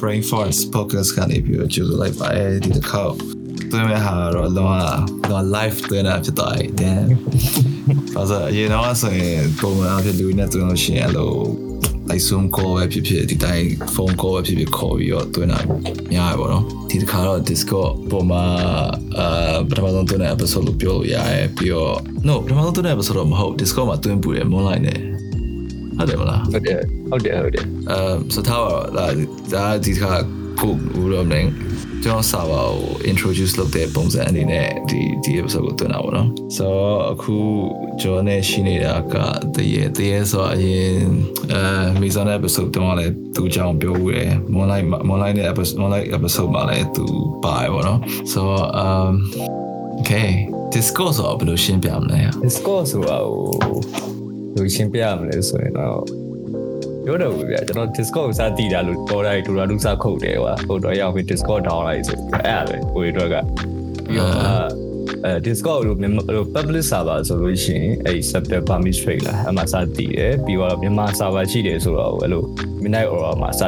brain force podcast ကနေပြီးတော့ကြိုးလိုက်ပါတယ်ဒီတစ်ခေါက်သွင်းမဲ့ဟာတော့လောကတော့ live သွင်းတာဖြစ်သွားတယ်တဲ့ဆိုတော့အရင်တော့ဆိုရင်ပုံမှန်အဖြစ်လူနဲ့သွင်းလို့ရှိရင်အဲ့လို like zoom call ပဲဖြစ်ဖြစ်ဒီတိုင်း phone call ပဲဖြစ်ဖြစ်ခေါ်ပြီးတော့သွင်းတာများရပါတော့ဒီတစ်ခါတော့ Discord ပုံမှာအာပထမဆုံးသွင်းတဲ့ episode လို့ပြောလို့ရတယ်ပြီးတော့ no ပထမဆုံးသွင်းတဲ့ episode တော့မဟုတ် Discord မှာသွင်းပူတယ် online နဲ့ ဟုတ်တယ်မလားဟုတ်တယ်ဟုတ်တယ်ဟုတ်တယ်အဲဆိုတော့ဒါဒါဒီခါကိုဦးရောမင်းကျွန်တော်စာပါကို introduce လုပ်တဲ့ပုံစံအနေနဲ့ဒီဒီ episode ကိုတင်တာပေါ့နော်ဆိုတော့အခုကျွန်တော်နဲ့ရှိနေတာကတရေတရေဆိုအရင်အဲမိဇန် episode တုန်းကလည်းသူအကြောင်းပြောဦးတယ် online online နဲ့ episode online episode မှာလည်းသူပါတယ်ပေါ့နော်ဆိုတော့ um okay discourse ဆိုဘယ်လိုရှင်းပြမလဲ Discord ဆိုတာဟို လူရှင်းပြရမလဲဆိုရင်တော့ပြောတော့ဘူးဗျာကျွန်တော် Discord ကိုစတည်တာလို့ပေါ်တိုင်းဒူရာလူစခုတ်တယ်ကွာဟိုတော့ရောက်ပြီး Discord down လိုက်ဆိုအဲ့ဒါပဲကိုရီတော့ကပြီးတော့အဲ Discord လို့မြန်မာလို့ public server ဆိုလို့ရှိရင်အဲ့ subject permit trade လာအမှစတည်တယ်ပြီးတော့မြန်မာ server ရှိတယ်ဆိုတော့အဲ့လို midnight aura မှာစ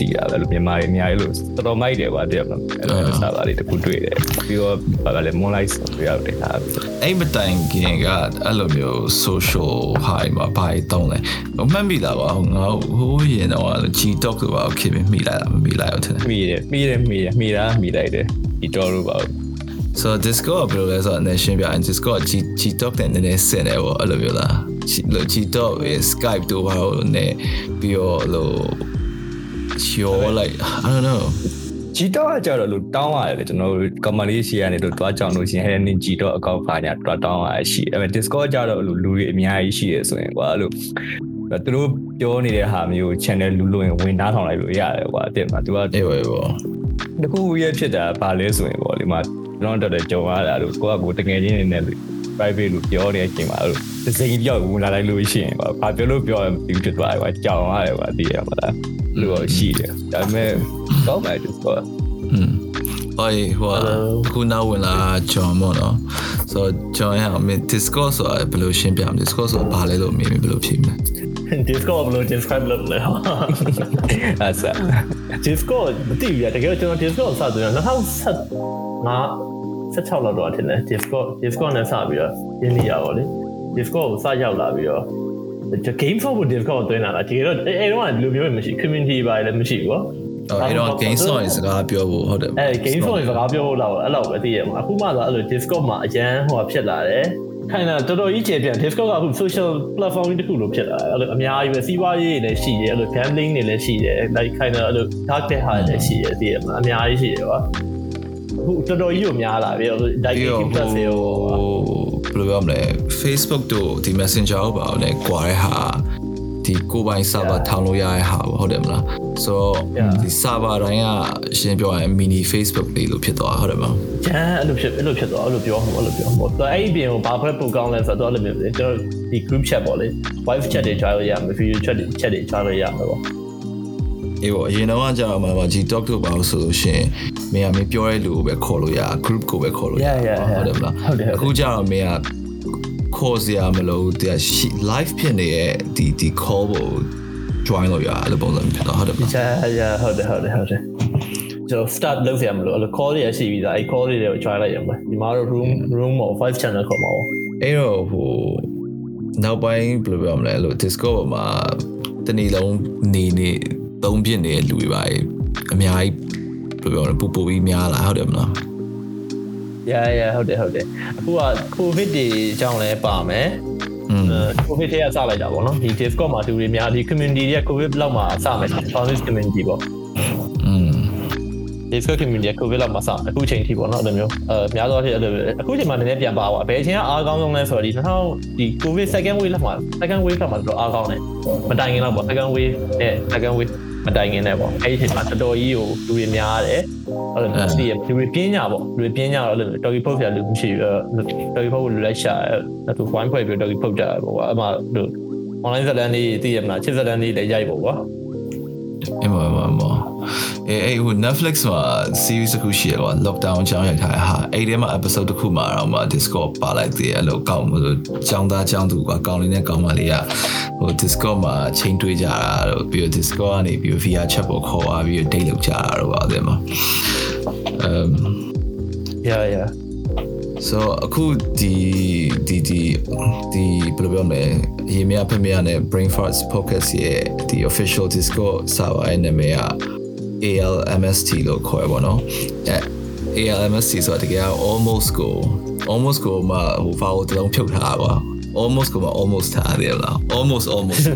တည်တာပဲလို့မြန်မာတွေအများကြီးလို့တော်တော်မိုက်တယ်ကွာတကယ်မလားအဲ့လို server လေးတခုတွေ့တယ်ပြီးတော့ဘာလဲ moonlight ဆိုရောက်တယ်ဟာပြီးအဲ့မတိုင်ခင်ကအဲ့လိုမျိုး social high မှာဘာတောင်းလဲမှတ်မိတာပါဟိုငါဟိုးရင်တော့ G-Talk ဆိုပါခင်မိမိလိုက်တာမမိလိုက်တော့တယ်မိတယ်မိတယ်မိတယ်မိတာမိလိုက်တယ်ဒီတော်လို့ပါဘူး so Discord ဘယ်လိုလဲဆိုတော့ nation ပြ Discord G G-Talk နဲ့နည်းနည်းဆင်တယ်ပေါ့အဲ့လိုမျိုးလားလို့ G-Talk Skype တို့ဘာလို့ねပြီးတော့လို့ show like I don't know ဂျီတော့ကကြတော့လို့တောင်းရတယ်လေကျွန်တော်ကမလေးရှိရနေလို့တွားကြောင်လို့ရှိရင်ဟဲ့နင်ဂျီတော့အကောင့်ဖာညာတွားတောင်းရရှိအဲ့မဲ့ Discord ကြတော့လို့လူတွေအများကြီးရှိရဆိုရင်ကွာအဲ့လိုသူတို့ပြောနေတဲ့ဟာမျိုး channel လူလို့ရင်ဝင်နားထောင်လိုက်လို့ရတယ်ကွာအစ်မှာသူကအေးပဲပေါ့တခုရဖြစ်တာဘာလဲဆိုရင်ပေါ့ဒီမှာကျွန်တော်တက်ကြုံရတာလို့ကိုကကိုတကယ်ချင်းနေနဲ့ private လို့ပြောနေတဲ့အချိန်မှာအဲ့လိုတစ်စိမ်ပြောက်ဝင်လာလိုက်လို့ရှိရင်ကွာဘာပြောလို့ပြောရမသိဘူးဖြစ်သွားတယ်ကွာကြောင်ရတယ်ကွာသိရမလားလို့ရှိတယ်ဒါပေမဲ့ကောင်းပါ Discord อืมဟိုဟိုခုနောက်ဝင်လာဂျွန်မို့နော်ဆိုတော့ဂျွန်ရအောင် Discord ဆိုတာဘယ်လိုရှင်းပြမလဲ Discord ဆိုတာဘာလဲလို့မေးရင်ဘယ်လိုဖြေမလဲ Discord ဘယ်လို describe လုပ်လဲအဲ့ ça Discord မသိဘူးရတကယ်ကျွန်တော် Discord စသွင်းတာ2015 16လောက်တော့ထင်တယ် Discord Discord နဲ့စပြီးတော့ရင်းနေရပါလေ Discord ကိုစရောက်လာပြီးတော့ game for ကို Discord ကိုသွင်းလာတာတကယ်တော့အဲတော့ဒီလိုမျိုးမရှိ community ပါလည်းမရှိဘူးကွာအဲ့တော့ game song စကားပြောဖို့ဟုတ်တယ်အဲ game phone စကားပြောဖို့လောက်အဲ့လောက်ပဲသိရမှာအခုမှသာအဲ့လို Discord မှာအရန်ဟိုဖြစ်လာတယ်ခိုင်တာတော်တော်ကြီးကျေပြန် Discord ကအခု social platform တစ်ခုလိုဖြစ်လာတယ်အဲ့လိုအများကြီးပဲစီးပွားရေးတွေလည်းရှိတယ်အဲ့လို gambling တွေလည်းရှိတယ် like ခိုင်တာအဲ့လို dark တဲ့ဟာတွေလည်းရှိတယ်သိရမှာအများကြီးရှိတယ်ကွာအခု တော်တော်ကြီးကိုများလာပြီအဲ့လို like ပြီးတော့ game plus တွေဟိုဘယ်လိုပြောမလဲ Facebook တို့ဒီ Messenger တို့ပါအောင်လဲကွာတဲ့ဟာဒီကိုပိုင် server ထောင်လို့ရတဲ့ဟာပေါ့ဟုတ်တယ်မလားဆိုတော့ဒီ server တိုင်းကရှင်းပြောရင် mini Facebook လေးလို့ဖြစ်သွားဟုတ်တယ်မလားကျန်အဲ့လိုဖြစ်အဲ့လိုဖြစ်သွားအဲ့လိုပြောမှာအဲ့လိုပြောမှာတော့အဲ့ဒီပြင်ကိုဘာဖက်ပိုကောင်းလဲဆိုတော့အဲ့လိုမျိုးကျွန်တော်ဒီ group chat ပေါ့လေ wife chat တွေကြားလို့ရမယ် video chat တွေ chat တွေကြားလို့ရမယ်ပေါ့အေးပေါ့အရင်တော့ကြာမှာပါ G talk တို့ပါလို့ဆိုလို့ရှိရင် မင်းကမင်းပြောတဲ့လူကိုပဲခေါ်လို့ရ group ကိုပဲခေါ်လို့ရ Yeah, yeah, yeah. ဟုတ်တယ်မလားဟုတ်တယ်ဟုတ်တယ်အခုကြာတော့မင်းကခေါ်စရာမလိုတဲ့ live ဖြစ်နေတဲ့ဒီဒီ call ကို join လို့ရအဲ့လိုပုံစံဖြစ်တော့ဟုတ်တယ်မလားကျန်ရဟုတ်တယ်ဟုတ်တယ်ဟုတ်တယ်ကျွန်တော် start လုပ်ရမလို့အဲ့လို call တွေရှိပြီးသားအဲ့ call တွေကို try လိုက်ရမှာဒီမှာတော့ room room မှာ5 channel ခေါ်မှာပေါ့အဲ့တော့ဟိုနောက်ပိုင်းဘယ်လိုပြောမလဲအဲ့လို Discord ပေါ်မှာတနေ့လုံးနေနေသုံးပြနေတဲ့လူတွေပါအများကြီး ဘယ်လိုပြောလဲပူပူပြီးများလာဟုတ်တယ်မလား Yeah yeah ဟုတ်တယ်ဟုတ်တယ်အခုက covid တွေကြောင့်လည်းပါမယ်ကိုဗစ်တွေကစလိုက်တာပေါ့နော်ဒီ Discord မှာသူတွေများဒီ community တွေကကိုဗစ်လောက်မှာစမယ် service community ပေါ့อืม Discord community ကကိုဗစ်လောက်မှာစအခုချိန်ထိပေါ့နော်အဲ့လိုမျိုးအဲများသောအားဖြင့်အဲ့လိုအခုချိန်မှာနည်းနည်းပြန်ပါပါဘယ်အချိန်ကအားကောင်းဆုံးလဲဆိုတော့ဒီ2000ဒီကိုဗစ် second wave လောက်မှာ second wave လောက်မှာတော့အားကောင်းတယ်မတိုင်ခင်လောက်ပေါ့ second wave နဲ့ second wave မတိုင်ခင်နဲ့ပေါ့အဲ့ဒီအချိန်မှာတော်တော်ကြီးကိုလူတွေများတယ်အဲ့လိုမျိုးသိရလူတွေပြင်းကြပေါ့လူတွေပြင်းကြတော့အဲ့လို doggy poke ဆရာလူမရှိဘူး doggy poke ကိုလူလိုက်ရှာအဲ့သူ wine ဖွဲ့ပြီး doggy poke တာပေါ့ကွာအဲ့မှာလူ online ဇာတ်လမ်းလေးသိရမလားချစ်ဇာတ်လမ်းလေးလည်းရိုက်ပေါ့ကွာအမမမ အေးအေးဟို Netflix မှာ series တစ်ခုရှိရကွာ lockdown အကြောင်းရိုက်ထားတဲ့ဟာအဲ့ဒီမှာ episode တစ်ခုမှာတော့မှ Discord ပါလိုက်သေးတယ်အဲ့လိုကောင်းလို့ចောင်းသားចောင်းသူကွာကောင်းလေးနဲ့ကောင်းမလေးကဟို Discord မှာချိန်တွေးကြတာတော့ပြီးတော့ Discord ကနေပြီးတော့ VR chat ပေါ်ခေါ်သွားပြီးတော့ date လုပ်ကြတာတော့ပါတယ်မှာ um yeah yeah so အခုဒီဒီဒီဒီဘယ်လိုပြောမလဲအရင်မြတ်ဖက်မြတ်နဲ့ brain fart focus ရဲ့ဒီ official discord server ရဲ့နာမည်က ALMST လို့ခေါ်ရပါတော့အဲ ALMST ဆိုတာတကယ် almost ကို almost ကိုမှဟို file တစ်လုံးဖြုတ်ထားကွာ almost ကိုမှ almost ထားတယ်လား almost almost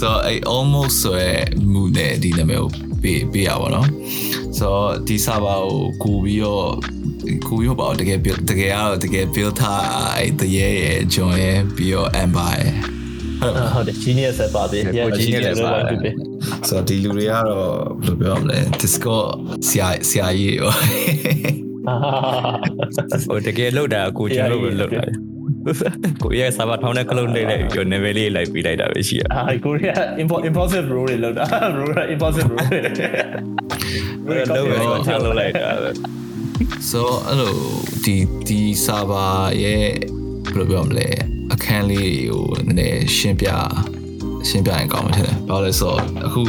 so အဲ almost ဆိုရမူနဲ့ဒီနာမည်ကိုပေးပေးရပါတော့ so ဒီ server ကိုကူပြီးတော့ကူပြီးတော့တကယ်တကယ်ကတော့တကယ် build ထားအဲတရေရဲ့ join ရဲ့ပြီးတော့ empire ဟုတ်တယ် genius ဆက်ပါတယ် yeah genius ဆက်ပါတယ်ဆိုတော့ဒီလူတွေကတော့ဘယ်လိုပြောမလဲ Discord ဆရာဆရာကြီးရောဟိုတကယ်လောက်တာကိုကျွန်တော်တို့လောက်တာကိုရဲ့စာပါထောင်းတဲ့ကလုံးလေးလိုက်ပြီး level လေးလိုက်ပြီးလိုက်တာပဲရှိရအာကိုရီးယား impulsive rule တွေလောက်တာ rule impulsive rule တွေလောက်ပဲချလောက်လိုက်တာပဲ so အဲ့လိုဒီဒီ server ရဲ့ဘယ်လိုပြောမလဲ အခန်းလေးဟိုနည်းနည်းရှင်းပြရှင်းပြရင်ကောင်းမှာထင်တယ်။ဘာလို့လဲဆိုတော့အခု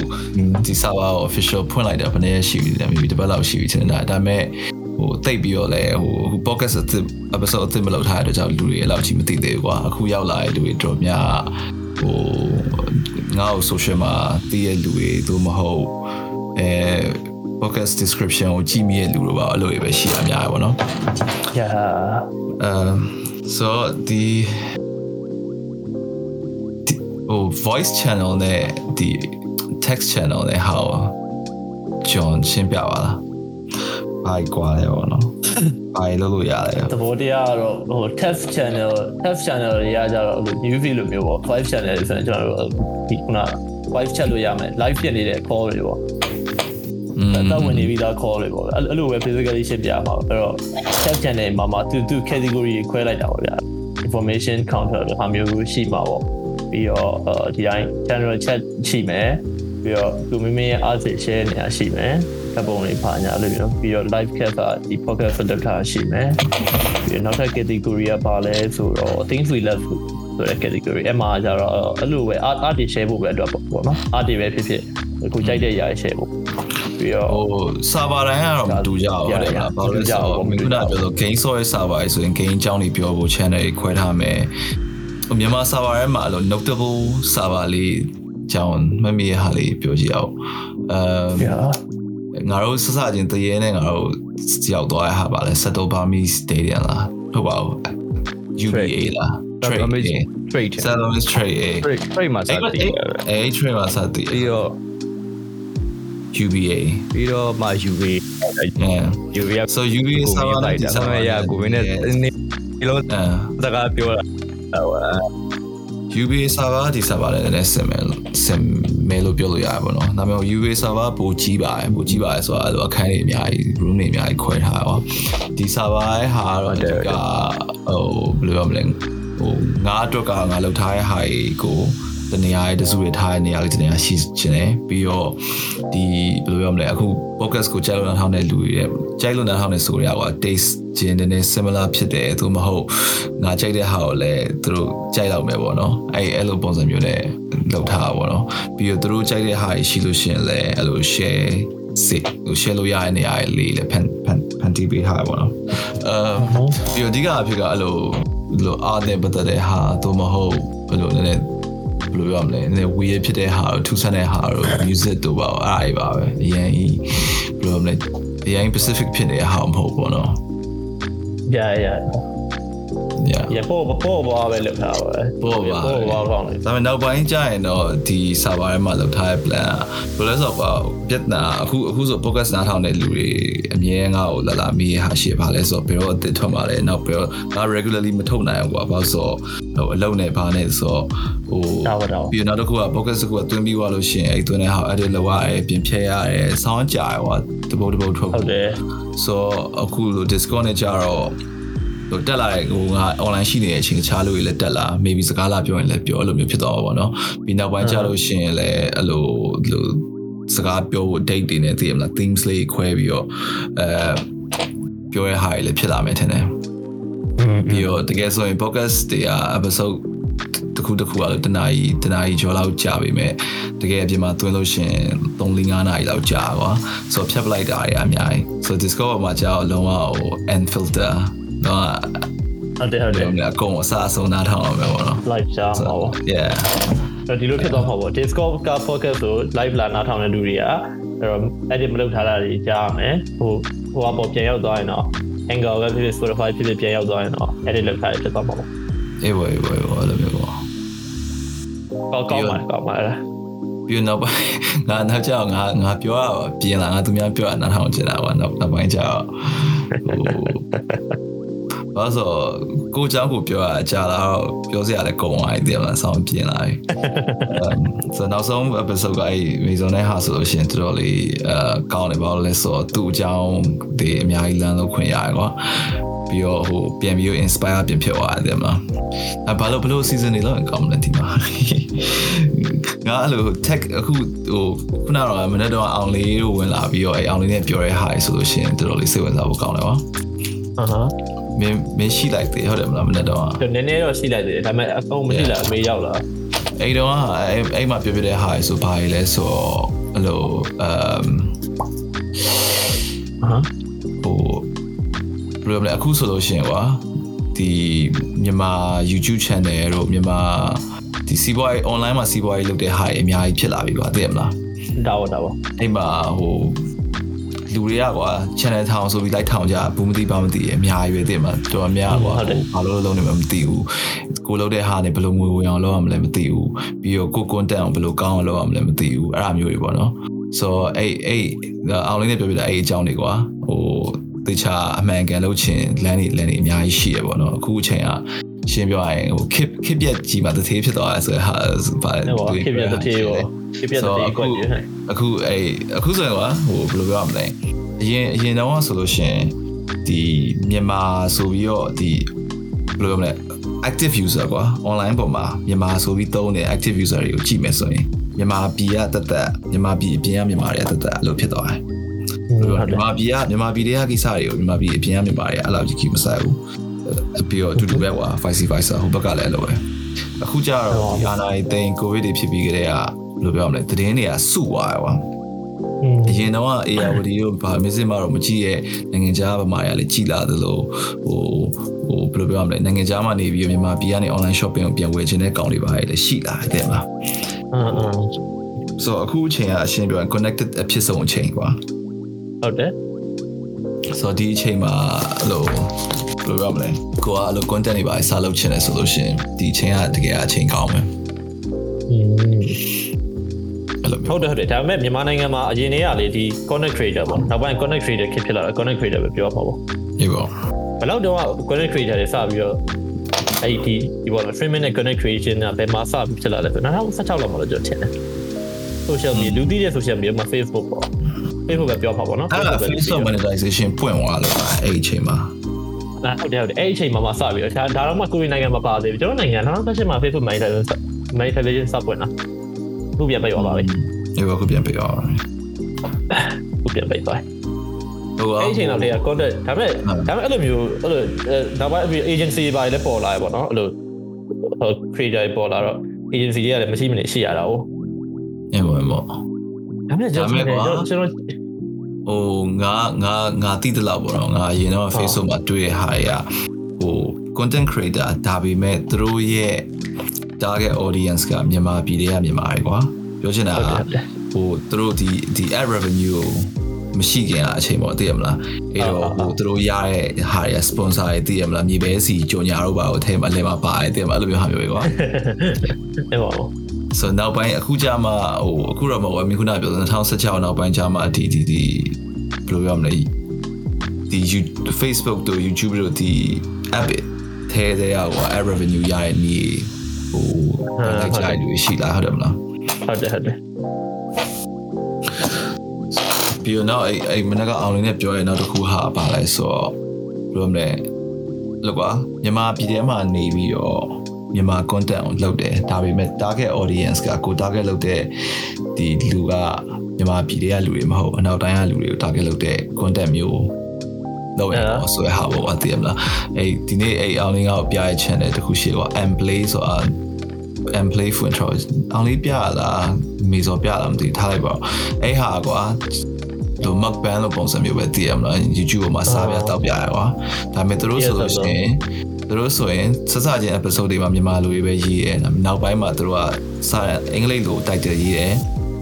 ဒီ server ကို official ဖွင့်လိုက်တာဘယ်နည်းရှိပြီလဲ maybe တစ်ပတ်လောက်ရှိပြီထင်တယ်။ဒါပေမဲ့ဟိုတိတ်ပြီးတော့လဲဟိုအခု podcast အသစ် episode အသစ်မလုပ်ထားတဲ့အတွက်ကြောင့်လူတွေအဲ့လောက်ကြီးမသိသေးဘူးကွာ။အခုရောက်လာတဲ့လူတွေတော်များဟိုငါ့ကို social မှာသိတဲ့လူတွေသို့မဟုတ်အဲ podcast description ကိုကြည့်မိတဲ့လူတွေပါအဲ့လိုပဲရှိရအများပဲပေါ့နော် yeah um so ဒီဒီ ဟို voice channel နဲ့ဒီ text channel နဲ့ဟာကျွန်တော်ရှင်းပြပါလားဘာကွာလဲပေါ့နော်ဘာလို့လို့ရလဲသဘောတရားကတော့ဟို test channel test channel တွေကကြတော့ဟို UV လိုမျိုးပေါ့5 channel တွေဆိုရင်ကျွန်တော်တို့ဒီခုန live chat လို့ရမယ် live ဖြစ်နေတဲ့ call တွေပေါ့တော့ဝင်နေပြီးသား call တွေပေါ့အဲ့လိုပဲ physically ရှင်းပြပါအဲ့တော့ chat channel မှာမှာသူသူ category ခွဲလိုက်တာပေါ့ဗျာ information counter လို့ဟာမျိုးရှိမှာပေါ့ ပြီးတော့ဒီတိုင်း general chat ရှိမယ်ပြီးတော့သူမိမိရဲ့ art share နေရာရှိမယ်ဓာတ်ပုံတွေပါညာလို့မျိုးပြီးတော့ live chat ကဒီ pocket filter ထားရှိမယ်ပြီးတော့နောက်ထပ် category ကပါလဲဆိုတော့ things we love ဆိုတဲ့ category အဲ့မှာကျတော့အဲ့လိုပဲ art art တွေ share ဖို့ပဲအတွက်ပေါ့နော် art တွေပဲဖြစ်ဖြစ်ကိုကြိုက်တဲ့ຢာ share ဖို့ပြီးတော့ဟို server တိုင်းကတော့မတူကြဘူးဟုတ်တယ်မလားဘာလို့လဲဆိုတော့ခုနကပြောလို့ game source server ဆိုရင် game အကြောင်းတွေပြောဖို့ channel တွေခွဲထားမယ်ဟို မြန်မာ server ထဲမှာအဲ့လို notable server လေးကြောင်းမမေ့ရဟာလေးပြောကြည့်အောင်အမ်ငါတို့စစချင်းတရေနဲ့ငါတို့ရောက်သွားတဲ့ဟာပါလဲ Settle Burmese Stadium လားဟုတ်ပါဘူး UBA လား trade trade Settle is trade trade trade မှာစတည်တယ်အဲ trade မှာစတည်ပြီးတော့ UBA ပြီးတော့မှ UV yeah UV so UBA server လိုက်တာဆမ်းရကိုမင်းနဲ့ဒီလိုအဲစကားပြောတာ ဟို UBA server ဒီ server လည်းလည်းဆင်မယ်ဆင်မယ်လို့ပြောလို့ရတယ်ပေါ့နော်။ဒါပေမဲ့ UBA server ပိုကြီးပါတယ်ပိုကြီးပါတယ်ဆိုတာအဲ့လိုအခန်းတွေအများကြီး room တွေအများကြီးခွဲထားရော။ဒီ server ရဲ့ဟာတော့ဒီကဟိုဘယ်လိုပြောမလဲဟိုငါအတွက်ကငါလောက်ထားတဲ့ဟာကို တနေရာရဲ့တစုတွေထားတဲ့နေရာလေးတနေရာရှိချင်တယ်ပြီးတော့ဒီဘယ်လိုပြောမလဲအခု podcast ကိုကြားလို့နားထောင်တဲ့လူတွေရဲ့ကြိုက်လို့နားထောင်နေဆိုရကွာ taste ချင်းနည်းနည်း similar ဖြစ်တယ်သူမဟုတ်ငါကြိုက်တဲ့ဟာကိုလည်းသူတို့ကြိုက်တော့မယ်ပေါ့နော်အဲ့အဲ့လိုပုံစံမျိုးနဲ့လုပ်ထားတာပေါ့နော်ပြီးတော့သူတို့ကြိုက်တဲ့ဟာရှိလို့ရှိရင်လည်းအဲ့လို share စစ်ဟို share လို့ရတဲ့နေရာလေးလည်းဖန်ဖန်ဖန်တီးပေးထားပါတော့အဲပြီးတော့အဓိကအဖြစ်ကအဲ့လိုလိုအားနဲ့ပတ်သက်တဲ့ဟာသူမဟုတ်ဘယ်လိုလဲ ဘယ်လိုပြောမလဲနည်း weird ဖြစ်တဲ့ဟာတို့ထူးဆန်းတဲ့ဟာတို့ music တို့ပါအဲ့ဒါပဲအရင်ဘယ်လိုမလဲအရင် specific ဖြစ်နေတဲ့ဟာမဟုတ်ပေါ့နော် yeah yeah yeah ရပေါ်ပေါ်ပေါ်ပဲလောက်ထားပါပဲပေါ်ပါပေါ်ပေါ်ကောင်းတယ်ဒါပေမဲ့နောက်ပိုင်းကျရင်တော့ဒီ server ထဲမှာလောက်ထားတဲ့ plan ကဘယ်လိုလဲဆိုတော့ပြက်နာအခုအခုဆို podcast နားထောင်တဲ့လူတွေအမြဲငါ့ကိုလာလာမေးဟာရှိပါလဲဆိုတော့ဘယ်တော့အသစ်ထွက်มาလဲနောက်ဘယ်တော့ငါ regularly မထုတ်နိုင်ဘူးကွာဘာလို့ဆိုတော့ ဟိုအလုံးနဲ့ဘာနဲ့ဆိုတော့ဟို ဒါပါတော့ ပြီးတော့နောက်တစ်ခုက podcast တစ်ခုကတွင်းပြီးသွားလို့ရှိရင်အဲ့တွင်းတဲ့ဟာ edit လုပ်ရတယ်ပြင်ဖြည့်ရတယ် sound ကြာရွာတပုတ်တပုတ်ထုတ် ဟုတ်တယ် ဆိုအခုလို Discord နဲ့ကြတော့ဟိုတက်လာတဲ့ဟိုငါ online ရှိနေတဲ့အချိန်တခြားလူတွေလည်းတက်လာ maybe စကားလာပြောရင်လည်းပြောအဲ့လိုမျိုးဖြစ်သွားပါဘောเนาะပြီးနောက်ပိုင်းကျလို့ရှိရင်လည်းအဲ့လိုလို စကားပြောဖို့ date တွေနဲ့သိရမလား themes လေးခွဲပြီးတော့အဲပြောရဟာတွေလည်းဖြစ်လာမယ်ထင်တယ် ပြီးတော့တကယ်ဆိုရင် podcast တွေက episode တခုတခုကလည်းတနာရီတနာရီကျော်လောက်ကြာပြီမဲ့တကယ်အပြင်မှာသွင်းလို့ရှိရင်3 4နာရီလောက်ကြာကွာဆိုတော့ဖြတ်ပလိုက်တာတွေအများကြီးဆိုတော့ Discord မှာကြာတော့လုံးဝဟို end filter တော့ဟုတ်တယ်ဟုတ်တယ်လုံးဝအကုန်အစားအဆုံးနားထောင်အောင်ပဲပေါ့နော် live ရှားမှာပေါ့ yeah အဲ့ဒီလိုဖြစ်သွားမှာပေါ့ Discord က podcast ကို live လာနားထောင်တဲ့လူတွေကအဲ့တော့ edit မလုပ်ထားတာတွေကြားရမယ်ဟိုဟိုအပေါ်ပြန်ရောက်သွားရင်တော့ Anchor ပဲဖြစ်ဖြစ် Spotify ဖြစ်ဖြစ်ပြန်ရောက်သွားရင်တော့ edit လုပ်ထားတယ်ဖြစ်သွားမှာပေါ့အေးဘောအေးဘောအေးဘောအဲ့လိုမျိုးပေါ့ကောင်းကောင်းပါကောင်းပါလားပြီးတော့နောက်ပိုင်းငါနောက်ကျတော့ငါငါပြောရပြင်လာငါသူများပြောရနားထောင်ချင်တာကွာနောက်နောက်ပိုင်းကျတော့ဟို ဘာလို့ကိုเจ้าကိုပြောရအကြလာတော့ပြောစရာလည်းကုန်သွားပြီတည်မလားဆောင်းပြင်လာပြီဆိုတော့နောက်ဆုံး episode ကအဲ့မေဇွန်နဲ့ဟာဆိုလို့ရှိရင်တော်တော်လေးအဲကောင်းတယ်ဘာလို့လဲဆိုတော့သူ့အကြောင်းဒီအများကြီးလမ်းလို့ခွင့်ရတယ်ကွာပြီးတော့ဟိုပြန်ပြီး inspire ပြန်ဖြစ်သွားတယ်မလားအဲဘာလို့ဘလို့ season တွေလောက်ကောင်းမလဲဒီမှာငါအဲ့လို tech အခုဟိုခုနကတော့မနေ့တော့အောင်လေးတို့ဝင်လာပြီးတော့အဲအောင်လေးနဲ့ပြောရဲဟာဆိုလို့ရှိရင်တော်တော်လေးစိတ်ဝင်စားဖို့ကောင်းတယ်ကွာ အဟမ်း မင်းမင်းရှိလိုက်တယ်ဟုတ်တယ်မလားမနေ့တော့နည်းနည်းတော့ရှိလိုက်တယ်ဒါပေမဲ့အကုန်မရှိလာအမေရောက်လာအဲ့တော့အဲ့အဲ့မှာပြောပြတဲ့ဟာဆိုဘာလဲဆိုတော့အဲ့လိုအမ်အဟမ်းဟိုဘယ်လိုလဲအခုဆိုလို့ရှိရင်ကွာဒီမြန်မာ YouTube channel တို့မြန်မာဒီစီးပွားရေး online မှာစီးပွားရေးလုပ်တဲ့ဟာတွေအများကြီးဖြစ်လာပြီကွာသိရမလားဒါပေါ့ဒါပေါ့အဲ့မှာဟို လူတွေကကွာ channel ထောင်ဆိုပြီးလိုက်ထောင်ကြဘူးမသိပါမသိရအများကြီးပဲသိမှာတော်တော်များကွာဘာလို့လုံးနေမှမသိဘူးကိုလုပ်တဲ့ဟာနဲ့ဘယ်လိုငွေဝင်အောင်လုပ်ရမလဲမသိဘူးပြီးတော့ကို content အောင်ဘယ်လိုကောင်းအောင်လုပ်ရမလဲမသိဘူးအဲ့အမျိုးတွေပေါ့နော်ဆိုတော့အဲ့အဲ့အောင်လေးနဲ့ပြောပြတာအဲ့အကြောင်းတွေကွာဟိုတေချာအမှန်ကန်လုပ်ချင်လမ်းတွေလမ်းတွေအများကြီးရှိရပေါ့နော်အခုအချိန်ကရှင်းပြောရရင်ဟိုခစ်ခစ်ပြက်ကြီးမှာတစ်သေးဖြစ်သွားတယ်ဆိုတော့ဟာဗာဟုတ်ပါဖြစ်ပြတဲ့တေးရော ဖြစ်ပြတဲ့တေးကိုကြည့်ဟဲ့အခုအဲ့အခုဆိုရင်ကွာဟိုဘယ်လိုပြောရမလဲအရင်အရင်တော့ဆိုလို့ရှရင်ဒီမြန်မာဆိုပြီးတော့ဒီဘယ်လိုပြောမလဲ active user ကွာ online ပေါ်မှာမြန်မာဆိုပြီးသုံးတဲ့ active user တွေကိုကြည့်မယ်ဆိုရင်မြန်မာပြည်ကတက်တက်မြန်မာပြည်အပြင်ကမြန်မာတွေကတက်တက်အဲ့လိုဖြစ်သွားတယ်ဟုတ်တယ်မြန်မာပြည်ကမြန်မာပြည်တွေကကိစ္စတွေကိုမြန်မာပြည်အပြင်ကမြန်မာတွေကအဲ့လိုကြီးကြီးမဆိုင်ဘူးအပြီးတော့အတူတူပဲကွာ vice versa ဟိုဘက်ကလည်းအဲ့လိုပဲအခုကျတော့ဒီအာနာရီတိန်ကိုဗစ်တွေဖြစ်ပြီးကြတဲ့က ဘယ်လိုပြောရမလဲသတင်းတွေကစုသွားတယ်ကွာအရင်တော့ ARD တို့ဗာမစ်စစ်မှာတော့မကြည့်ရဲ့နိုင်ငံခြားဗမာတွေကလည်းကြည်လာသလိုဟိုဟိုဘယ်လိုပြောရမလဲနိုင်ငံခြားမှာနေပြီးမြန်မာပြည်ကနေ online shopping ကိုပြန်ဝယ်ခြင်းတဲ့ကောင်တွေပါလေရှိလာတယ်မလားအင်းအင်းဆိုတော့အခုအချိန်ကအရှင်းပြောရင် connected အဖြစ်ဆုံးအချိန်ကွာဟုတ်တယ်ဆိုတော့ဒီအချိန်မှာအဲ့လိုဘယ်လိုပြောရမလဲကိုကအဲ့လို content တွေပါစလုပ်ချင်တယ်ဆိုလို့ရှိရင်ဒီအချိန်ကတကယ်အချိန်ကောင်းမယ် ဟုတ်တယ်ဟုတ်တယ်ဒါပေမဲ့မြန်မာနိုင်ငံမှာအရင်တည်းကလေဒီ content creator ပေါ့နောက်ပိုင်း content creator ခက်ဖြစ်လာတာ content creator ပဲပြောမှာပေါ့ဒီပေါ့ဘယ်လောက်တော့ content creator တွေစပြီးတော့အဲ့ဒီဒီပေါ် streaming နဲ့ content creation ကဘယ်မှာစပြီးဖြစ်လာလဲဆိုတော့2016လောက်မှာလို့ကျွန်တော်ထင်တယ် social media လူသိတဲ့ social media မှာ Facebook ပေါ့ Facebook ပဲပြောမှာပေါ့နော်အဲ့ဒါ Facebook monetization ပွင့်သွားလို့အဲ့ဒီအချိန်မှာဟုတ်တယ်ဟုတ်တယ်အဲ့ဒီအချိန်မှာမှစပြီးတော့ဒါဒါတော့မှကိုရီနိုင်ငံမှာပါသေးပြီကျွန်တော်နိုင်ငံ2018မှာ Facebook monetization monetization စပွင့်တာ ခုပြန်ပြရောပါပြီဒီဘက်ကိုပြန်ပြရအောင်ခုပြန်ပြသွားဟိုအဲ့ဒီအချိန်တော့လေ content ဒါပေမဲ့ဒါပေမဲ့အဲ့လိုမျိုးအဲ့လိုနောက်ပိုင်း agency တွေပါလည်းပေါ်လာရပေါ့နော်အဲ့လို creator ပေါ်လာတော့ agency တွေကလည်းမရှိမနေရှိရတာ哦အေးဘောဘောဒါပေမဲ့ကျွန်တော်ကျွန်တော်ဟိုငါငါငါတိတလောက်ပေါ့နော်ငါအရင်တော့ Facebook မှာတွေ့ရဟာရဟို content creator ဒါပေမဲ့သူတို့ရဲ့ target audience ကမြန်မာပြည်တွေကမြန်မာတွေကွာပြောချင်တာကဟိုသူတို့ဒီဒီ ad revenue ကိုမရှိခင်အချိန်ပေါ့သိရမလားအဲ့တော့ဟိုသူတို့ရတဲ့ဟာရ sponsor တွေသိရမလားမြေပဲစီကြော်ညာတို့ပါကိုထဲမှာလဲမှာပါတယ်သိရမလားအဲ့လိုမျိုးဟာမျိုးပဲကွာအဲ့ပါဘောဆိုတော့နောက်ပိုင်းအခုကြမှာဟိုအခုတော့မဟုတ်ဘူးမိခုနပြော2016နောက်ပိုင်းကြမှာဒီဒီဒီဘယ်လိုပြောမလဲဒီ Facebook တို့ YouTube တို့ဒီ app ထဲတဲ့ဟို ad revenue ရတဲ့နေဟိုလိုက်ကြရရှိလာဟုတ်တယ်မလားဟုတ်တယ်ဟုတ်တယ်ပြီးတော့နောက်အဲ့အဲ့မနက်ကအောင်လေးနဲ့ပြောရနောက်တစ်ခုဟာပါလဲဆိုတော့ဘယ်လိုမလဲလောကွာမြန်မာပြည်ထဲမှာနေပြီးတော့မြန်မာ content ကိုလုပ်တယ်ဒါပေမဲ့ target audience ကကို target လုပ်တဲ့ဒီလူကမြမြန်မာပြည်တွေကလူတွေမဟုတ်အနောက်တိုင်းကလူတွေကို target လုပ်တဲ့ content မျိုး လုပ်ရတော့ဆိုရဟာဘောအတည်မလားအဲ့ဒီနေ့အဲ့အောင်လေးကိုပြရဲ့ channel တခုရှိကွာ and play ဆိုတာ and play for intro အောင်လေးပြလားမေစောပြလားမသိထားလိုက်ပါအဲ့ဟာကွာဒီ mukbang လို့ပုံစံမျိုးပဲတည်ရမလား YouTube မှာစားပြတောက်ပြရကွာဒါပေမဲ့သူတို့ဆိုလို့ရှိရင်သူတို့ဆိုရင်စစချင်း episode တွေမှာမြန်မာလူတွေပဲရေးရဲနောက်ပိုင်းမှာသူတို့ကစာအင်္ဂလိပ်လို title ရေးတယ်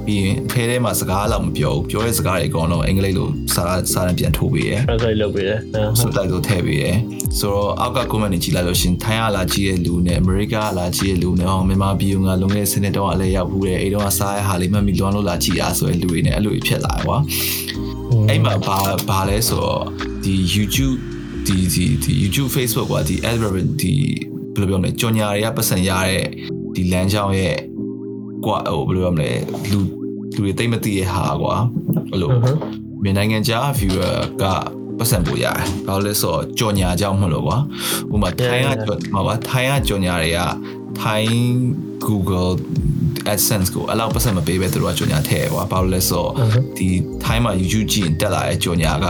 ပြီးရင်ဖဲထဲမှာစကားလောက်မပြောဘူးပြောတဲ့စကားတွေအကုန်လုံးအင်္ဂလိပ်လိုစာစာနဲ့ပြန်ထိုးပေးတယ် translate လုပ်ပေးတယ်ဆိုတိုက်လို့ထည့်ပေးတယ်ဆိုတော့အောက်က comment တွေကြည့်လိုက်လို့ရှင်ထိုင်းရလာကြည့်ရဲ့လူနဲ့အမေရိကလာကြည့်ရဲ့လူနဲ့ဟောမြန်မာပြည်ကလုံခဲ့စနစ်တော့အလဲရောက်ဘူးတဲ့အဲ့တော့စားရဟာလေးမှတ်မိလွမ်းလို့လာကြည့်အားဆိုရင်လူတွေနဲ့အဲ့လိုဖြစ်လာကွာအဲ့မှာဘာဘာလဲဆိုတော့ဒီ YouTube ဒီဒီဒီ YouTube Facebook ကဒီ algorithm ဒီဘယ်လိုပြောမလဲကြော်ညာတွေကပတ်စံရတဲ့ဒီလမ်းကြောင်းရဲ့ ကွာဟိုဘယ်လိုပြောမလဲလူလူတွေတိတ်မသိရဲ့ဟာကွာအဲ့လိုမြန်မာနိုင်ငံခြား viewer ကပတ်စံပို့ရတယ်။ဘာလို့လဲဆိုတော့ကြော်ညာကြောင်းမလို့ကွာ။ဥပမာထိုင်းကကြော်မှာပါထိုင်းကကြော်ညာတွေကထိုင်း Google AdSense ကိုအလောက်ပတ်စံမပေးပဲသူတို့ကကြော်ညာထည့်ကွာ။ဘာလို့လဲဆိုတော့ဒီထိုင်းမှာ YouTube ကြည့်ရင်တက်လာတဲ့ကြော်ညာက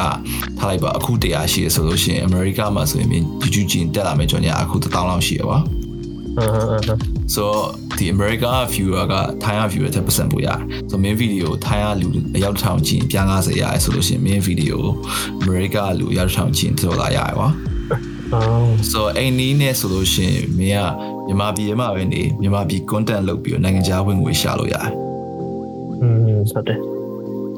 ထားလိုက်ပါအခုတရားရှိရဆိုလို့ရှိရင် America မှာဆိုရင် YouTube ကြည့်ရင်တက်လာမယ့်ကြော်ညာအခု1000လောက်ရှိရကွာ။ ဟမ်ဟမ်ဟမ် so ဒီ America viewer က Thai viewer တဲ့ percent ပိုရတယ် so main video Thai လူအယောက်တစ်ထောင်ကြည့်ပြား90ရတယ်ဆိုလို့ရှိရင် main video America လူအယောက်တစ်ထောင်ကြည့်တော်လာရတယ်ကွာအော် so အိမ်နီးနဲ့ဆိုလို့ရှိရင်မင်းကမြန်မာပြည်မှာပဲနေမြန်မာပြည် content လုပ်ပြီးတော့နိုင်ငံခြားဝင်ငွေရှာလို့ရတယ်อืมဟုတ်တယ်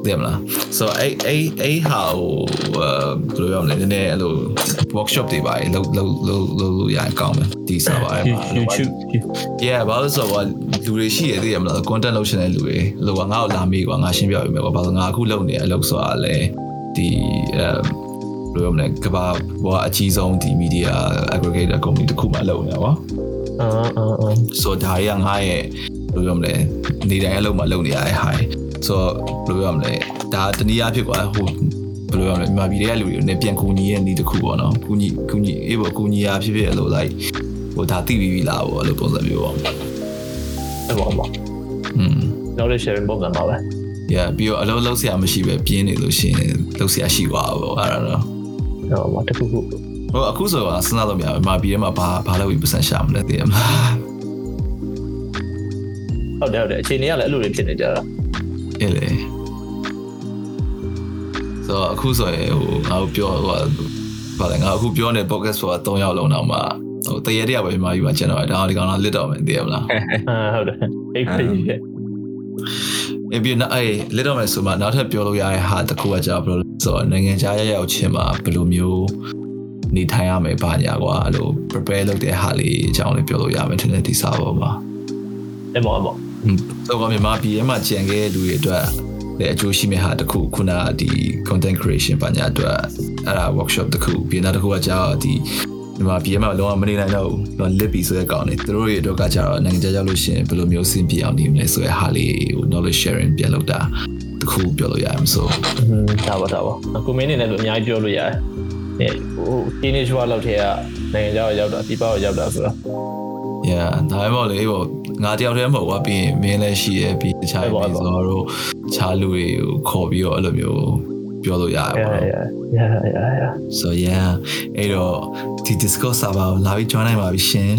သိရမလား so အဲ့အဲ့အဲ့ဟာဟိုဘယ်လိုပြောမလဲနည်းနည်းအဲ့လို workshop တွေပါလေလုပ်လုပ်လုပ်လုပ်လို့ရရင်ကောင်းမယ် ဒီ server အဲ့မှာ YouTube yeah ဘာလို့ဆိုတော့လူတွေရှိရသေးရမလား content လုပ်ရှင်တဲ့လူတွေလို့ကငါ့ကိုလာမေးကွာငါရှင်းပြပေးမယ်ကွာဘာလို့ငါအခုလုပ်နေတဲ့အလုပ်ဆိုတာလဲဒီအဲဘယ်လိုမလဲကဘာဘောအကြီးဆုံးဒီ media aggregator company တစ်ခုမှလုပ်နေတာကွာအာအာအာဆိုတော့ဒါတွေကငါရဲ့ဘယ်လိုပြောမလဲနေတိုင်းအလုပ်မှလုပ်နေရတဲ့ဟာဆိုတော့ဘယ်လိုပြောမလဲဒါတနည်းအားဖြင့်ကွာဟိုဘယ်လိုပြောမလဲမြန်မာပြည်တွေကလူတွေနဲ့ပြန်ကူညီရဲ့နေတစ်ခုပေါ့နော်ကူညီကူညီအေးပေါ့ကူညီရဖြစ်ဖြစ်လို့ like ဟိုဒါသိပြီးပြီလားပေါ့အဲ့လိုပုံစံမျိုးပေါ့အဲ့ပေါ်မှာอืม knowledge sharing ပုံစံပါပဲ yeah ပြီးတော့အလုပ်လုပ်ဆရာမရှိပဲပြင်းနေလို့ရှိရင်လုပ်ဆရာရှိသွားပါဘောအဲ့ဒါတော့ဟောမှာတခုခုဟိုအခုဆိုတော့စဉ်းစားလို့မရဘူးမြန်မာပြည်ထဲမှာဘာဘာလုပ်ပြီးပတ်စံရှာမလဲသိရမလားဟုတ်တယ်ဟုတ်တယ်အခြေအနေကလည်းအဲ့လိုတွေဖြစ်နေကြတာအေးလေဆိုတော့အခုဆိုရင်ဟိုငါတို့ပြောဟိုဘာလဲငါအခုပြောနေ podcast ဆိုတာ3ရောက်လုံးတော့မှ ဟိုတရေတရပဲမြန်မာပြည်မှာကျန်တော့ဒါဒီကောင်တော့လစ်တော့မယ်သိရမလားအာဟုတ်တယ်အိတ်ဖိရဲ့အပြင်အဲ့လစ်တော့မယ်ဆိုမှနောက်ထပ်ပြောလို့ရတဲ့ဟာတစ်ခုကကြာဘယ်လိုလဲဆိုတော့နိုင်ငံခြားရောက်ရောက်ချင်းမှာဘယ်လိုမျိုးနေထိုင်ရမယ်ဘာညာကွာအဲ့လို prepare လုပ်တဲ့ဟာလေးအကြောင်းလေးပြောလို့ရမယ်ထင်တယ်ဒီစာပေါ်မှာအဲ့ပေါ်အဲ့ပေါ်อืมဆိုတော့မြန်မာပြည်ထဲမှာကြံခဲ့တဲ့လူတွေအတွက်လည်းအကျိုးရှိမယ့်ဟာတစ်ခုခုနကဒီ content creation ဘာညာအတွက်အဲ့ဒါ workshop တစ်ခုပြီးနောက်တစ်ခုကကြာတော့ ဒီမြန်မာပြည်ထဲမှာလုံးဝမနေနိုင်တော့ဘူးတော့ lip ပြီးဆိုတဲ့ကောင်နေသူတို့တွေအတွက်ကကြာတော့နိုင်ငံခြားရောက်လို့ရှိရင်ဘယ်လိုမျိုးစင်ပြအောင်နေမလဲဆိုတဲ့ဟာလေးဟို knowledge sharing ပြန်လုပ်တာတစ်ခုပြောလို့ရအောင်ဆိုอืมဒါပါဒါပါအခုမင်းနေလည်းအများကြီးပြောလို့ရတယ်အဲဟို teenage ဘွားလောက်ထဲကနိုင်ငံခြားကိုရောက်တာဒီပေါ့ရောက်တာဆိုတော့ yeah ဒါပေမဲ့လေဟိုငါတယောက်တည်းမဟုတ်ပါပြီးရင်မင်းလည်းရှိရပြီးတခြားပြီးဆိုတော့ခြားလူတွေကိုခေါ်ပြီးတော့အဲ့လိုမျိုး ပြောလို့ရတယ်ပေါ့ yeah yeah yeah yeah so yeah အဲ့တော့ဒီ Discord server ကိုလာပြီး join နိုင်ပါပြီရှင်